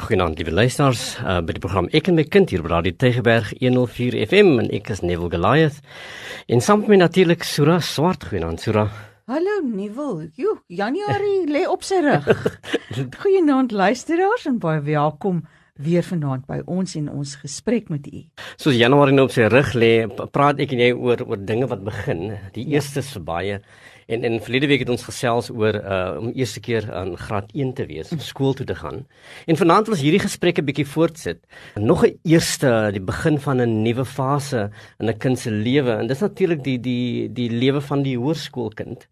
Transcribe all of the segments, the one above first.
Goeienaand lieve luisteraars, uh, by die program Ek en my kind hier by Radio Tygerberg 104 FM en ek is Neville Goliath. En saam met my natuurlik Sura Swart. Goeienaand Sura. Hallo Neville. Jo, Januarie lê op sy rug. Goeienaand luisteraars en baie welkom weer vanaand by ons en ons gesprek met u. Soos Januarie nou op sy rug lê, praat ek en jy oor oor dinge wat begin. Die ja. eerste is verby. En in verlede week het ons gesels oor uh om eerste keer aan graad 1 te wees, skool toe te gaan. En vanaand wil ons hierdie gesprekke bietjie voortsit. Nog 'n eerste, die begin van 'n nuwe fase in 'n kind se lewe en dis natuurlik die die die lewe van die hoërskoolkind.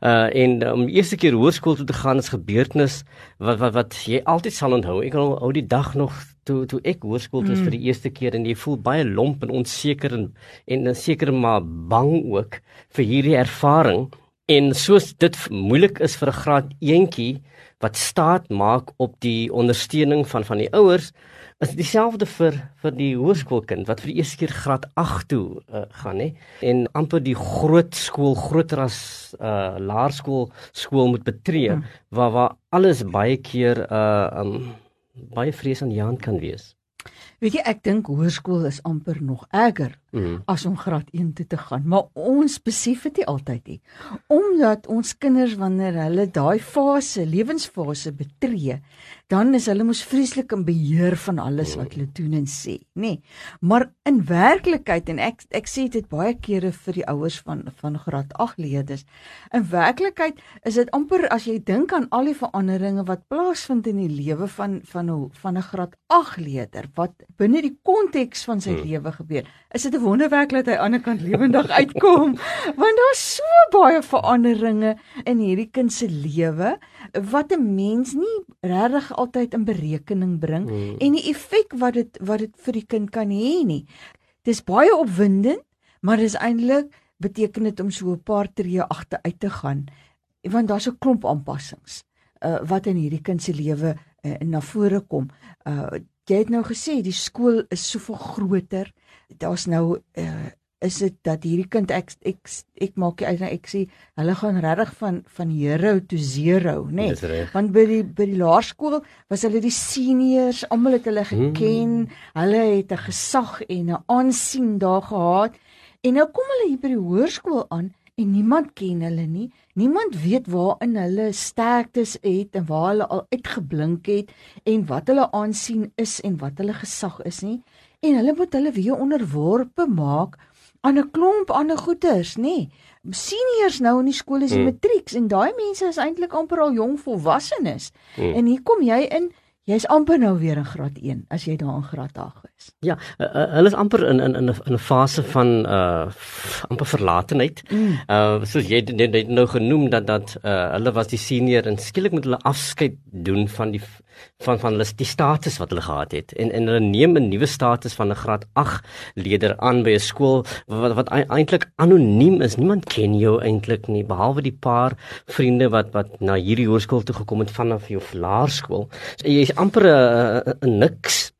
Uh en om eerste keer hoërskool toe te gaan is gebeurtenis wat wat wat jy altyd sal onthou. Ek onthou die dag nog toe toe ek hoërskool toe mm. vir die eerste keer en jy voel baie lomp en onseker en en seker maar bang ook vir hierdie ervaring. En soos dit moeilik is vir 'n graad eentjie wat staat maak op die ondersteuning van van die ouers, is dieselfde vir vir die hoërskoolkind wat vir die eerste keer graad 8 toe uh, gaan hè en amper die groot skool groter as uh laerskool skool moet betree hmm. waar waar alles baie keer uh um baie vrees aan die hand kan wees. Weet jy, ek dink hoërskool is amper nog erger mm. as om graad 1 toe te gaan, maar ons besef dit nie altyd nie. Omdat ons kinders wanneer hulle daai fase, lewensfase betree, dan is hulle mos vreeslik in beheer van alles wat hulle doen en sê, nê? Nee. Maar in werklikheid en ek ek sê dit baie kere vir die ouers van van graad 8 leerders, in werklikheid is dit amper as jy dink aan al die veranderinge wat plaasvind in die lewe van van 'n van 'n graad 8 leerder wat binne die konteks van sy hmm. lewe gebeur. Is dit 'n wonderwerk dat hy aan die ander kant lewendig uitkom? Want daar's so baie veranderinge in hierdie kind se lewe wat 'n mens nie regtig altyd in berekening bring hmm. en die effek wat dit wat dit vir die kind kan hê nie. Dis baie opwindend, maar dis eintlik beteken dit om so 'n paar tree agteruit te gaan want daar's 'n klomp aanpassings uh, wat in hierdie kind se lewe uh, na vore kom. Uh, jy het nou gesê die skool is soveel groter. Daar's nou uh, is dit dat hierdie kind ek ek ek maak uit ek sê hulle gaan regtig van van hero to zero nê nee? want by die by die laerskool was hulle die seniors almal het hulle geken hmm. hulle het 'n gesag en 'n aansien daar gehad en nou kom hulle hier by die hoërskool aan en niemand ken hulle nie niemand weet waarin hulle sterktes het en waar hulle al uitgeblink het en wat hulle aansien is en wat hulle gesag is nie en hulle moet hulle weer onderworpe maak aan 'n klomp ander goeters, nê? Nee. Seniors nou in die skool is die hmm. matrieks en daai mense is eintlik amper al jong volwassenes. Hmm. En hier kom jy in Jy's amper nou weer in graad 1 as jy daar in graad 8 is. Ja, uh, uh, hulle is amper in in in 'n fase van uh amper verlatenheid. Mm. Uh soos jy net, net nou genoem dat dat uh hulle was die senior en skielik moet hulle afskeid doen van die van van hulle die status wat hulle gehad het en en hulle neem 'n nuwe status van 'n graad 8 leerder aan by 'n skool wat wat eintlik anoniem is. Niemand ken jou eintlik nie behalwe die paar vriende wat wat na hierdie hoërskool toe gekom het vanaf jou laerskool. So, jy is amper 'n niks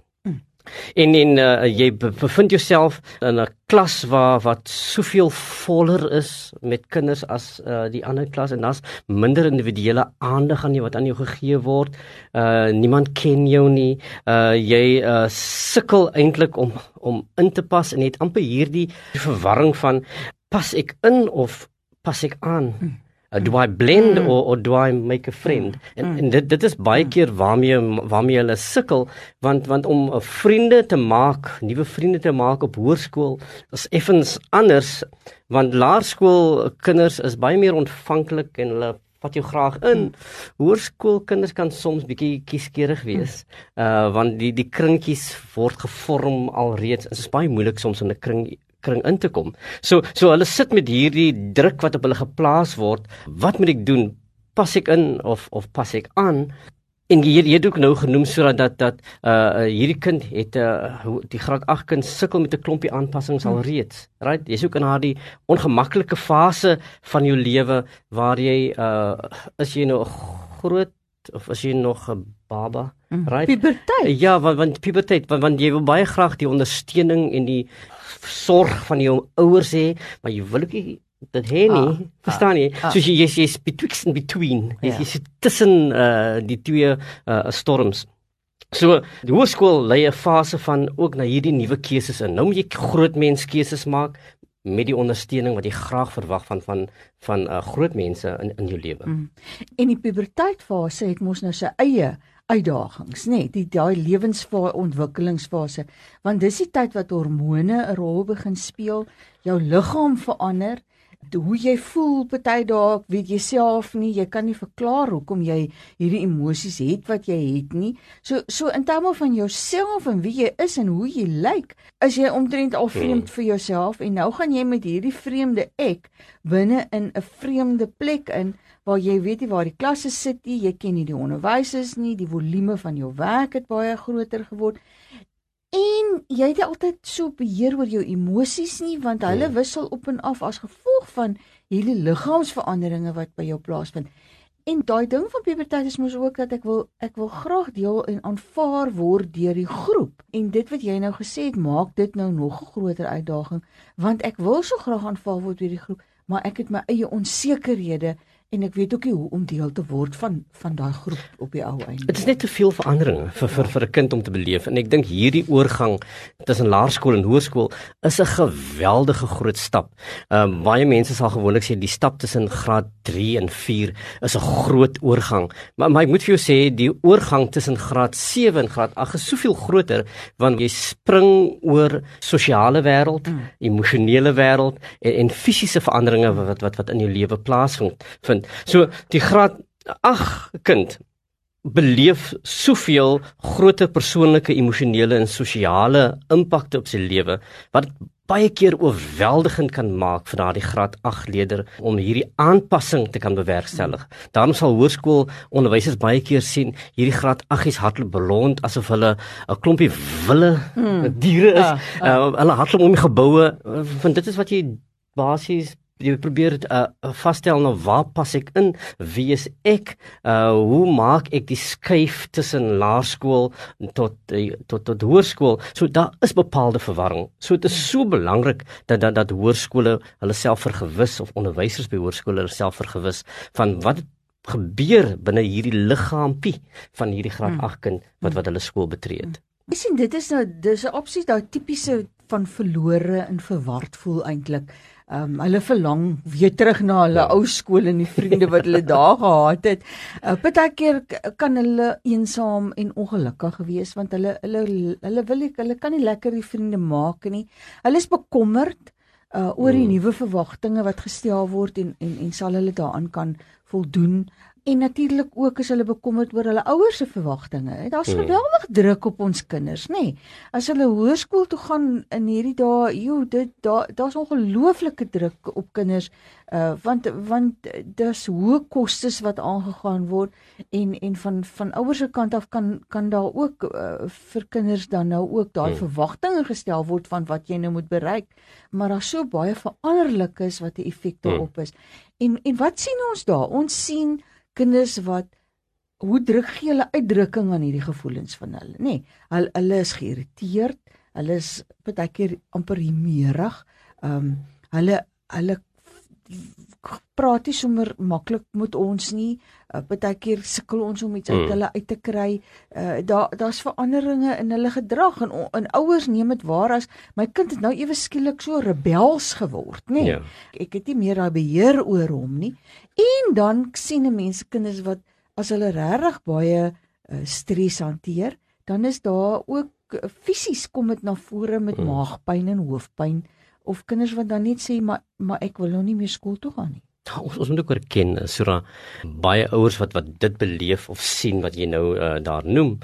En en uh, jy bevind jouself in 'n klas waar wat soveel voller is met kinders as uh, die ander klas en daar's minder individuele aandag aan jou wat aan jou gegee word. Uh niemand ken jou nie. Uh jy uh sukkel eintlik om om in te pas en het amper hierdie verwarring van pas ek in of pas ek aan? Hmm. Uh, do I blend mm. or or do I make a friend? Mm. En, en dit dit is baie mm. keer waarmee waarmee hulle sukkel want want om uh, vriende te maak, nuwe vriende te maak op hoërskool is effens anders want laerskool kinders is baie meer ontvanklik en hulle wat jy graag in mm. hoërskoolkinders kan soms bietjie kieskeurig wees. Mm. Uh want die die kringetjies word gevorm alreeds. Dit is baie moeilik soms om 'n kring kring in te kom. So so hulle sit met hierdie druk wat op hulle geplaas word. Wat moet ek doen? Pas ek in of of pas ek aan? En jy jy het ook nou genoem sodat dat dat uh hierdie kind het 'n uh, die graad 8 kind sukkel met 'n klompie aanpassings alreeds. Right? Jy's ook in haar die ongemaklike fase van jou lewe waar jy uh is jy nou groot of as jy nog 'n baba, mm. right? Puberteit. Ja, want want puberteit, want, want jy wil baie graag die ondersteuning en die sorg van jou ouers hê, maar jy wil ook nie dit hê nie. Ah, verstaan jy? Ah, so jy jy's jy's betwixt and between. Jy ja. is tussen uh die twee uh storms. So die hoërskool lê 'n fase van ook na hierdie nuwe keuses in. Nou moet jy groot mens keuses maak met die ondersteuning wat jy graag verwag van van van uh, groot mense in in jou lewe. Mm. En die puberteitfase het mos nou sy eie uitdagings, nê, nee, die daai lewensfase ontwikkelingsfase, want dis die tyd wat hormone 'n rol begin speel, jou liggaam verander, hoe jy voel party dae weet jy self nie jy kan nie verklaar hoekom jy hierdie emosies het wat jy het nie so so in terme van jouself en wie jy is en hoe jy lyk is jy omtrent al vreemd hmm. vir jouself en nou gaan jy met hierdie vreemde ek binne in 'n vreemde plek in waar jy weet nie waar die klasse sit nie, jy ken nie die onderwysers nie, die volume van jou werk het baie groter geword. En jy het altyd so beheer oor jou emosies nie want hulle ja. wissel op en af as gevolg van hierdie liggaamsveranderinge wat by jou plaasvind. En daai ding van puberteit is mos ook dat ek wil ek wil graag deel en aanvaar word deur die groep. En dit wat jy nou gesê het, maak dit nou nog 'n groter uitdaging want ek wil so graag aanvaar word deur die groep, maar ek het my eie onsekerhede en ek weet ook nie hoe om deel te word van van daai groep op die ou einde. Dit is net te veel veranderinge vir vir vir 'n kind om te beleef en ek dink hierdie oorgang tussen laerskool en hoërskool is 'n geweldige groot stap. Ehm um, baie mense sal gewoonlik sê die stap tussen graad 3 en 4 is 'n groot oorgang. Maar maar ek moet vir jou sê die oorgang tussen graad 7 en graad 8 is soveel groter want jy spring oor sosiale wêreld, mm. emosionele wêreld en, en fisiese veranderinge wat wat wat in jou lewe plaasvind. So die graad 8 kind beleef soveel groter persoonlike, emosionele en sosiale impakte op sy lewe wat baie keer oorweldigend kan maak vir daardie graad 8 leerder om hierdie aanpassing te kan bewerkstellig. Daarom sal hoërskool onderwysers baie keer sien hierdie graad 8s hardloop belond asof hulle 'n klompie wille hmm. diere is. Uh, uh. Uh, hulle hardloop om die geboue want dit is wat jy basies jy probeer uh, vasstel nou waar pas ek in? Wie is ek? Uh, hoe maak ek die skuif tussen laerskool tot tot tot hoërskool? So daar is bepaalde verwarring. So dit is so belangrik dat dat, dat hoërskole hulle self vergewis of onderwysers by hoërskole hulle self vergewis van wat gebeur binne hierdie liggaampie van hierdie graad 8 kind wat wat hulle skool betree het. Ek sien dit is nou dis 'n opsie daai tipiese van verlore en verward voel eintlik. Ehm um, hulle verlang weer terug na hulle ja. ou skool en die vriende wat hulle daar gehad het. Uh, Partykeer kan hulle eensaam en ongelukkig wees want hulle hulle hulle wil nie hulle kan nie lekker die vriende maak nie. Hulle is bekommerd uh oor die mm. nuwe verwagtinge wat gestel word en en en sal hulle daaraan kan voldoen. En natuurlik ook as hulle bekommerd oor hulle ouers se verwagtinge. Daar's hmm. geweldig druk op ons kinders, nê. Nee. As hulle hoërskool toe gaan in hierdie dae, joh, dit daar daar's ongelooflike druk op kinders uh want want daar's hoë kostes wat aangegaan word en en van van ouers se kant af kan kan daar ook uh, vir kinders dan nou ook daai hmm. verwagtinge gestel word van wat jy nou moet bereik. Maar daar's so baie veranderlikes wat 'n effek daarop hmm. is. En en wat sien ons daar? Ons sien kinders wat hoe druk gee hulle uitdrukking aan hierdie gevoelens van hulle, nê? Nee, hulle hulle is geïrriteerd, hulle is baie keer amper humeurig. Ehm um, hulle hulle praat nie sommer maklik met ons nie. Uh, Partykeer sukkel ons om iets uit mm. hulle uit te kry. Uh daar daar's veranderinge in hulle gedrag en en ouers neem dit waar as my kind het nou ewe skielik so rebels geword, nê. Ja. Ek het nie meer daai beheer oor hom nie. En dan sien 'n mens kinders wat as hulle regtig baie uh, stres hanteer, dan is daar ook fisies kom dit na vore met mm. maagpyn en hoofpyn of kinders wat dan net sê maar maar ek wil nou nie meer skool toe gaan nie. Ons ons moet ook erken Sura baie ouers wat wat dit beleef of sien wat jy nou uh, daar noem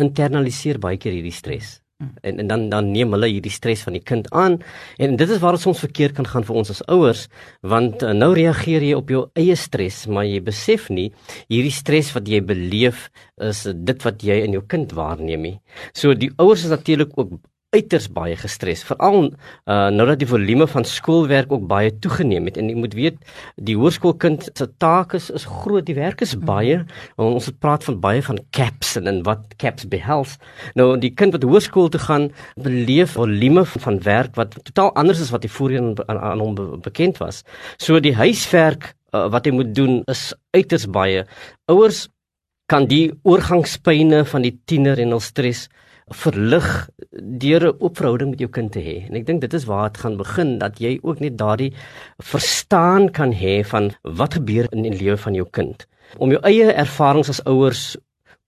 internaliseer baie keer hierdie stres. Mm. En en dan dan neem hulle hierdie stres van die kind aan en dit is waar dit soms verkeerd kan gaan vir ons as ouers want uh, nou reageer jy op jou eie stres maar jy besef nie hierdie stres wat jy beleef is dit wat jy in jou kind waarneem nie. So die ouers is natuurlik ook uiters baie gestres veral uh, nou dat die volume van skoolwerk ook baie toegeneem het. En jy moet weet die hoërskoolkind se take is, is groot die werk is baie. Mm. ons het praat van baie van caps en, en wat caps behels. Nou die kind wat hoërskool toe gaan beleef volume van werk wat totaal anders is wat hy voorheen aan, aan hom bekend was. So die huiswerk uh, wat hy moet doen is uiters baie. Ouers kan die oorgangspyne van die tiener en hul stres verlig deur 'n oop verhouding met jou kind te hê. En ek dink dit is waar dit gaan begin dat jy ook net daardie verstaan kan hê van wat gebeur in die lewe van jou kind. Om jou eie ervarings as ouers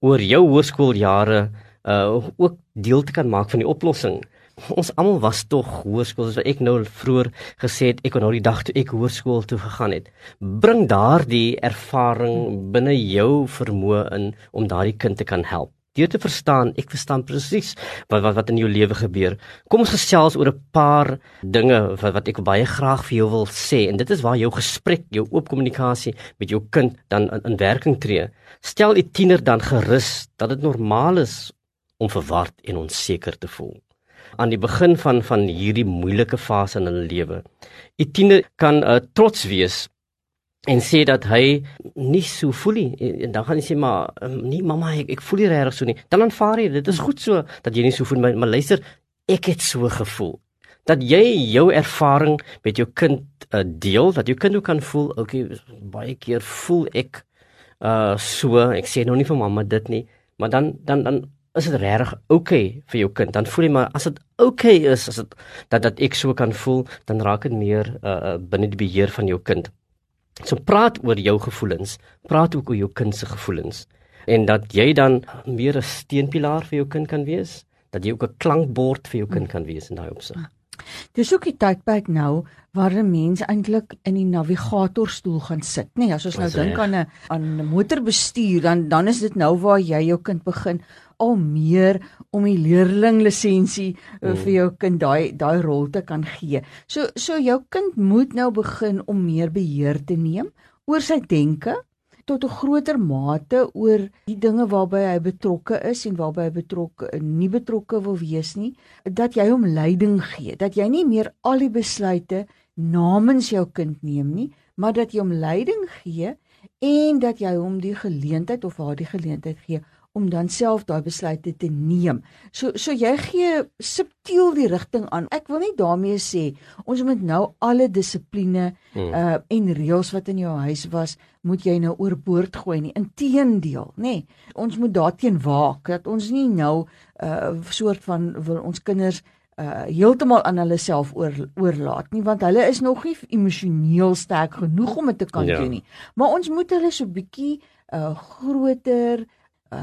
oor jou hoërskooljare uh ook deel te kan maak van die oplossing. Ons almal was tog hoërskool soos ek nou vroeër gesê het ek kon nou die dag toe ek hoërskool toe gegaan het. Bring daardie ervaring binne jou vermoë in om daardie kind te kan help deur te verstaan, ek verstaan presies wat wat wat in jou lewe gebeur. Kom ons gesels oor 'n paar dinge wat wat ek baie graag vir jou wil sê en dit is waar jou gesprek, jou oop kommunikasie met jou kind dan in, in werking tree. Stel die tiener dan gerus dat dit normaal is om verward en onseker te voel aan die begin van van hierdie moeilike fase in hulle lewe. Die tiener kan uh, trots wees en sê dat hy nie so voel nie. En dan gaan hy sê maar nee mamma ek, ek voel nie regtig so nie. Dan aanvaar jy dit is goed so dat jy nie so voel maar, maar luister ek het so gevoel. Dat jy jou ervaring met jou kind uh, deel dat jou kind ook kan voel okay baie keer voel ek uh so. Ek sê nou nie vir mamma dit nie maar dan dan dan is dit regtig okay vir jou kind. Dan voel jy maar as dit okay is as dit dat dat ek so kan voel dan raak dit meer uh, binne die beheer van jou kind So praat oor jou gevoelens, praat ook oor jou kind se gevoelens en dat jy dan meer 'n steunpilaar vir jou kind kan wees, dat jy ook 'n klankbord vir jou kind kan wees in daai opsig. Dis ook die tydperk nou waar 'n mens eintlik in die navigatorstoel gaan sit, nê? Nee, as ons nou dink aan 'n aan 'n motorbestuur, dan dan is dit nou waar jy jou kind begin al meer om die leerling lisensie mm. vir jou kind daai daai rol te kan gee. So so jou kind moet nou begin om meer beheer te neem oor sy denke tot 'n groter mate oor die dinge waarby hy betrokke is en waarby hy betrokke nie betrokke wil wees nie dat jy hom leiding gee dat jy nie meer al die besluite namens jou kind neem nie maar dat jy hom leiding gee en dat jy hom die geleentheid of haar die geleentheid gee om dan self daai besluite te neem. So so jy gee subtiel die rigting aan. Ek wil nie daarmee sê ons moet nou alle dissipline hmm. uh en reëls wat in jou huis was, moet jy nou oorboord gooi nie. Inteendeel, nê. Nee, ons moet daarteen waak dat ons nie nou uh soort van wil ons kinders uh heeltemal aan hulle self oor oorlaat nie want hulle is nog nie emosioneel sterk genoeg om dit te kan ja. doen nie. Maar ons moet hulle so bietjie uh groter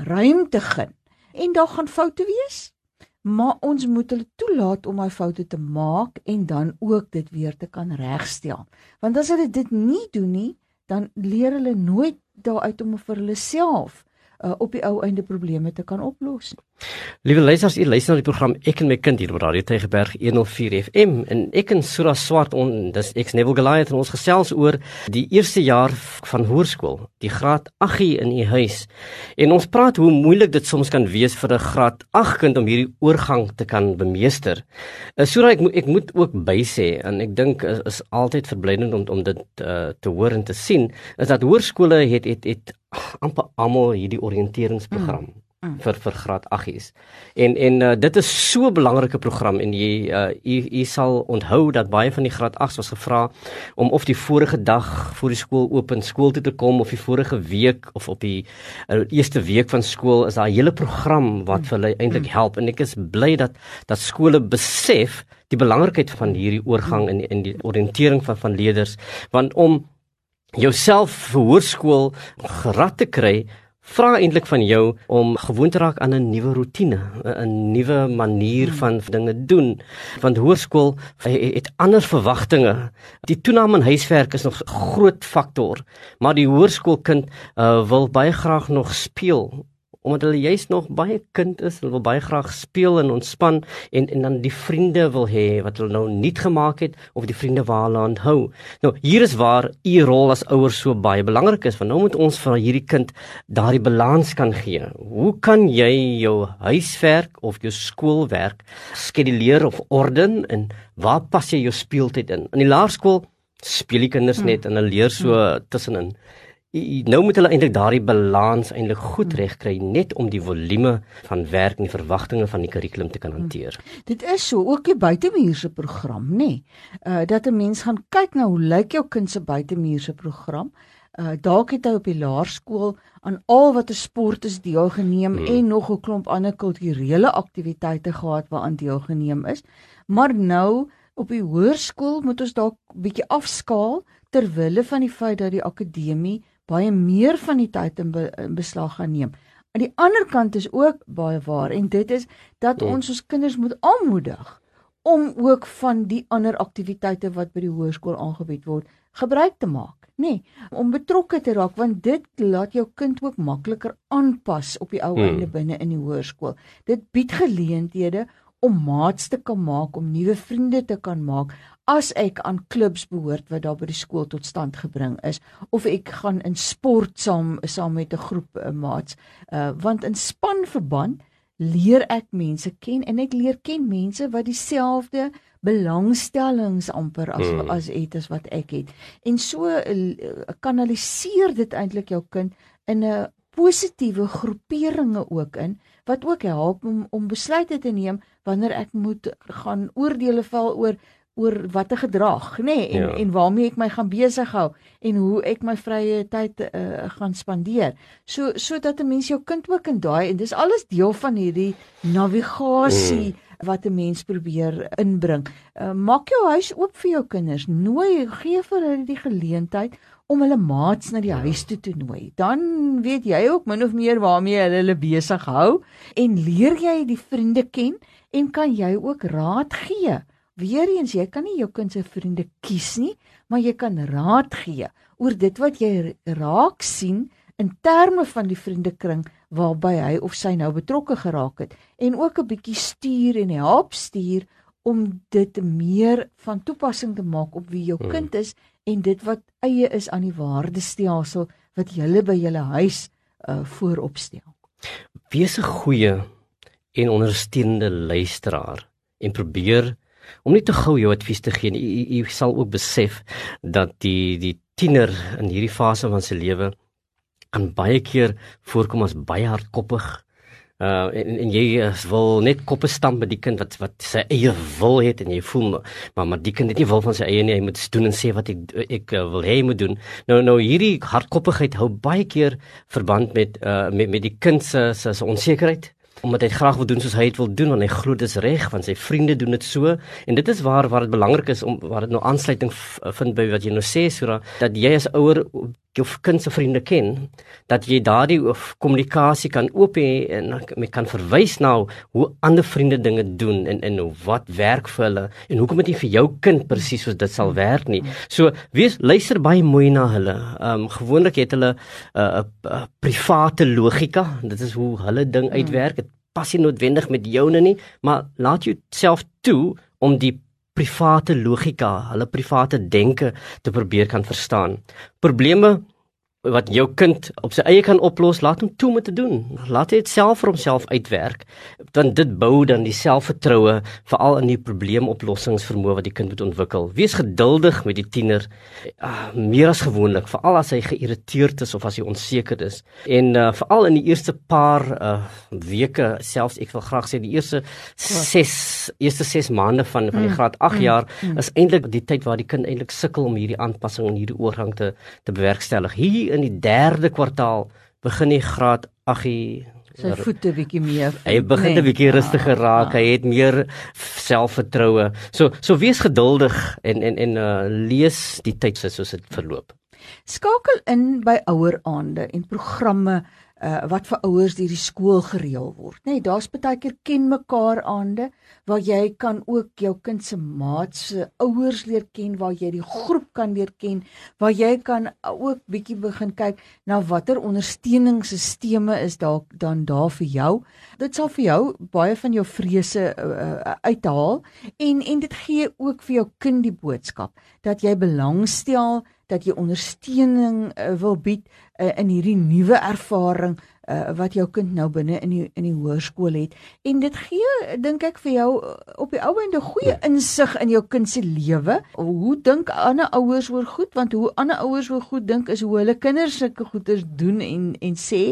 ruimte gun. En daar gaan foute wees. Maar ons moet hulle toelaat om daai foute te maak en dan ook dit weer te kan regstel. Want as hulle dit nie doen nie, dan leer hulle nooit daaruit om vir hulle self uh, op die ou einde probleme te kan oplos. Liewe luisters, u luister na die program Ek en my kind hier op Radio Tygerberg 104 FM en ek en Sura Swart on dis ek Neville Goliath en ons gesels oor die eerste jaar van hoërskool, die graad 8 in u huis. En ons praat hoe moeilik dit soms kan wees vir 'n graad 8 kind om hierdie oorgang te kan bemeester. Uh, Sura ek moet ek moet ook bysê en ek dink is, is altyd verblydend om om dit uh, te hoor en te sien is dat hoërskole het het het amper almal hierdie oriënteringsprogram mm. Mm. vir vir graad 8s. En en uh, dit is so 'n belangrike program en jy uh, jy, jy sal onthou dat baie van die graad 8s was gevra om of die vorige dag voor die skool oop en skool toe te kom of die vorige week of op die uh, eerste week van skool is daar 'n hele program wat vir hulle eintlik mm. help en ek is bly dat dat skole besef die belangrikheid van hierdie oorgang in in die oriëntering van van leerders want om jouself vir hoërskool gerad te kry vra eintlik van jou om gewoon te raak aan 'n nuwe rotine, 'n nuwe manier hmm. van dinge doen. Want hoërskool het ander verwagtinge. Die toename in huiswerk is nog 'n groot faktor, maar die hoërskoolkind uh, wil baie graag nog speel omdat hulle juist nog baie kind is, hulle wil baie graag speel en ontspan en en dan die vriende wil hê wat hulle nou nie gemaak het of die vriende waar hulle aanhou. Nou hier is waar u rol as ouers so baie belangrik is want nou moet ons vir hierdie kind daardie balans kan gee. Hoe kan jy jou huiswerk of jou skoolwerk skeduleer of orden en waar pas jy jou speeltyd in? In die laerskool speel die kinders net en hulle leer so tussenin nou moet hulle eintlik daardie balans eintlik goed hmm. regkry net om die volume van werk en die verwagtinge van die kurrikulum te kan hmm. hanteer. Dit is so ook die buitemuurse program, nê. Nee. Uh dat 'n mens gaan kyk na hoe lyk jou kind se buitemuurse program. Uh dalk het hy op die laerskool aan al wat 'n sport is deelgeneem hmm. en nog 'n klomp ander kulturele aktiwiteite gehad waaraan deelgeneem is. Maar nou op die hoërskool moet ons dalk bietjie afskaal ter wille van die feit dat die akademie baie meer van die tyd in, be, in beslag gaan neem. Aan die ander kant is ook baie waar en dit is dat hmm. ons ons kinders moet aanmoedig om ook van die ander aktiwiteite wat by die hoërskool aangebied word gebruik te maak nê, nee, om betrokke te raak want dit laat jou kind ook makliker aanpas op die ou hmm. einde binne in die hoërskool. Dit bied geleenthede om maats te kan maak, om nuwe vriende te kan maak as ek aan klubs behoort wat daar by die skool tot stand gebring is of ek gaan in sport saam saam met 'n groep uh, maats. Uh want in spanverband leer ek mense ken en ek leer ken mense wat dieselfde belangstellings amper as mm. as het as wat ek het. En so uh, kanaliseer dit eintlik jou kind in 'n positiewe groeperinge ook in wat ook help om om besluite te neem wanneer ek moet gaan oordeele val oor oor watter gedrag, nê, nee, en ja. en waarmee ek my gaan besig hou en hoe ek my vrye tyd uh, gaan spandeer. So sodat 'n mens jou kind ook in daai en dis alles deel van hierdie navigasie mm. wat 'n mens probeer inbring. Uh, maak jou huis oop vir jou kinders. Nooi, gee vir hulle die geleentheid om hulle maats na die ja. huis toe te nooi. Dan weet jy ook min of meer waarmee hulle hulle besig hou en leer jy die vriende ken en kan jy ook raad gee Weereens, jy kan nie jou kind se vriende kies nie, maar jy kan raad gee oor dit wat jy raak sien in terme van die vriendekring waarby hy of sy nou betrokke geraak het en ook 'n bietjie stuur en help stuur om dit meer van toepassing te maak op wie jou hmm. kind is en dit wat eie is aan die waardestelsel wat julle by julle huis uh, vooropstel. Wees 'n goeie en ondersteunende luisteraar en probeer om nie te gou jou advies te gee nie. Jy sal ook besef dat die die tiener in hierdie fase van sy lewe kan baie keer voorkom as baie hardkoppig. Uh en, en jy wil net koppe stamp met die kind wat wat sy eie wil het en jy voel maar maar die kind het nie wil van sy eie nie hy moet doen en sê wat ek ek uh, wil hê hy moet doen. Nou nou hierdie hardkoppigheid hou baie keer verband met uh met met die kind se se onsekerheid omdat hy graag wil doen soos hy dit wil doen want hy glo dit is reg want sy vriende doen dit so. En dit is waar waar dit belangrik is om waar dit nou aansluiting vind by wat jy nou sê Sura dat jy as ouer jou kind se vriende ken dat jy daardie kommunikasie kan oop hê en jy kan verwys na hoe ander vriende dinge doen en en wat werk vir hulle en hoekom dit nie vir jou kind presies soos dit sal werk nie. So wees luister baie mooi na hulle. Ehm um, gewoonlik het hulle 'n uh, uh, uh, private logika. Dit is hoe hulle ding uitwerk. Dit pas nie noodwendig met joune nie, maar laat jouself toe om die private logika, hulle private denke te probeer kan verstaan. Probleme wat jou kind op sy eie kan oplos, laat hom toe om te doen. Laat hy dit self vir homself uitwerk. Want dit bou dan die selfvertroue veral in die probleemoplossingsvermoë wat die kind moet ontwikkel. Wees geduldig met die tiener, uh, meer as gewoonlik, veral as hy geïrriteerd is of as hy onseker is. En uh, veral in die eerste paar uh, weke, selfs ek wil graag sê die eerste 6 eerste 6 maande van van die mm, graad 8 mm, jaar mm. is eintlik die tyd waar die kind eintlik sukkel om hierdie aanpassing en hierdie oorgang te te bewerkstellig. Hier in die 3de kwartaal begin hy graad 8 sy voete bietjie meer hy begin 'n nee. bietjie rustiger ja, raak ja. hy het meer selfvertroue so so wees geduldig en en en uh, lees die tyd soos dit verloop skakel in by ouer aande en programme uh, wat vir ouers deur die skool gereël word. Net nee, daar's baie keer ken mekaar aande waar jy kan ook jou kind se maats se ouers leer ken, waar jy die groep kan leer ken, waar jy kan ook bietjie begin kyk na watter ondersteuningsstelsels is daar dan daar vir jou. Dit sal vir jou baie van jou vrese uh, uithaal en en dit gee ook vir jou kind die boodskap dat jy belangstel dat jy ondersteuning uh, wil bied uh, in hierdie nuwe ervaring uh, wat jou kind nou binne in die in die hoërskool het. En dit gee dink ek vir jou op die ou ende goeie ja. insig in jou kind se lewe. Hoe dink ander ouers oor goed? Want hoe ander ouers oor goed dink is hoe hulle kinders sulke goeders doen en en sê.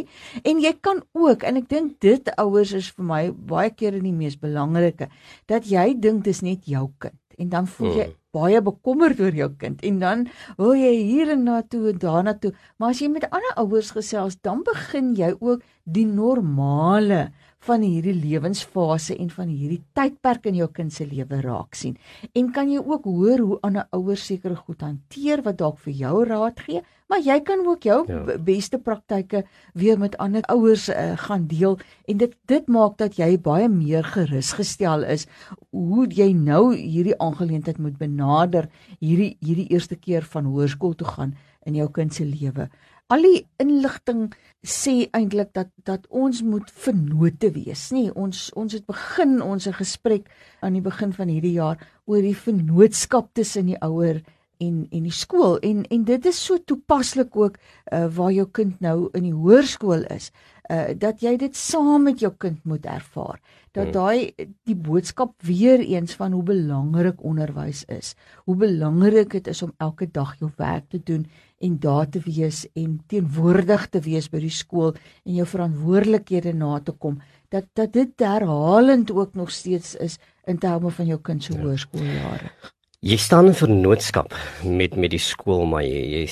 En jy kan ook en ek dink dit ouers is vir my baie keer die mees belangrike dat jy dink dis net jou kind. En dan voel jy hmm baie bekommerd oor jou kind en dan wil jy hier en na toe en daarna toe. Maar as jy met ander ouers gesels, dan begin jy ook die normale van hierdie lewensfase en van hierdie tydperk in jou kind se lewe raak sien. En kan jy ook hoor hoe ander ouers sekere goed hanteer wat dalk vir jou raad gee, maar jy kan ook jou ja. beste praktyke weer met ander ouers uh, gaan deel en dit dit maak dat jy baie meer gerus gestel is hoe jy nou hierdie aangeleentheid moet benader hierdie hierdie eerste keer van hoërskool toe gaan in jou kind se lewe al die inligting sê eintlik dat dat ons moet vennote wees, nê? Ons ons het begin ons gesprek aan die begin van hierdie jaar oor die vennootskap tussen die ouer en en die skool. En en dit is so toepaslik ook uh, waar jou kind nou in die hoërskool is uh, dat jy dit saam met jou kind moet ervaar. Dat hmm. daai die boodskap weer eens van hoe belangrik onderwys is. Hoe belangrik dit is om elke dag jou werk te doen en daar te wees en teenwoordig te wees by die skool en jou verantwoordelikhede na te kom. Dat dat dit herhalend ook nog steeds is in terme van jou kind se ja. hoërskooljare Jy staan in vernootskap met met die skool maar jy jy,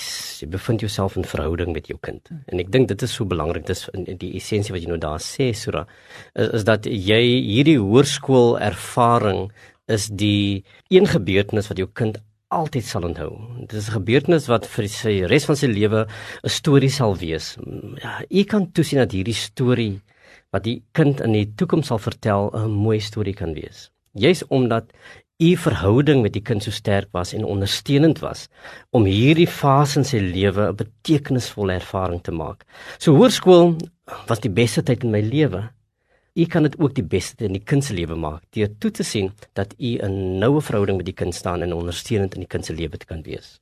jy bevind jouself in verhouding met jou kind. En ek dink dit is so belangrik dis in die essensie wat jy nou daar sê Sura is, is dat jy hierdie hoërskool ervaring is die een gebeurtenis wat jou kind altyd sal onthou. Dit is 'n gebeurtenis wat vir sy res van sy lewe 'n storie sal wees. Ja, jy kan toesien dat hierdie storie wat die kind in die toekoms sal vertel 'n mooi storie kan wees. Juis omdat u verhouding met die kind so sterk was en ondersteunend was om hierdie fase in sy lewe 'n betekenisvolle ervaring te maak. So hoërskool was die beste tyd in my lewe. U kan dit ook die beste in die kind se lewe maak deur toe te sien dat u 'n noue verhouding met die kind staan en ondersteunend in die kind se lewe kan wees.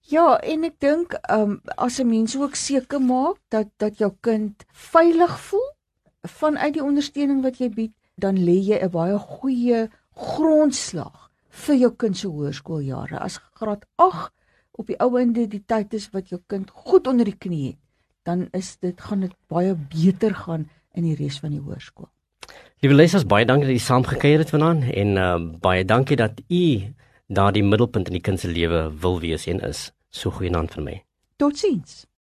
Ja, en ek dink, ehm um, as 'n mens ook seker maak dat dat jou kind veilig voel vanuit die ondersteuning wat jy bied, dan lê jy 'n baie goeie grondslag vir jou kind se hoërskooljare. As graad 8 op die ou ende die tyd is wat jou kind goed onder die knie het, dan is dit gaan dit baie beter gaan in die res van die hoërskool. Liewe lesers, baie dankie dat u saamgekuier het vanaand en uh, baie dankie dat u daardie middelpunt in die kind se lewe wil wees en is. So goeie naam vir my. Totsiens.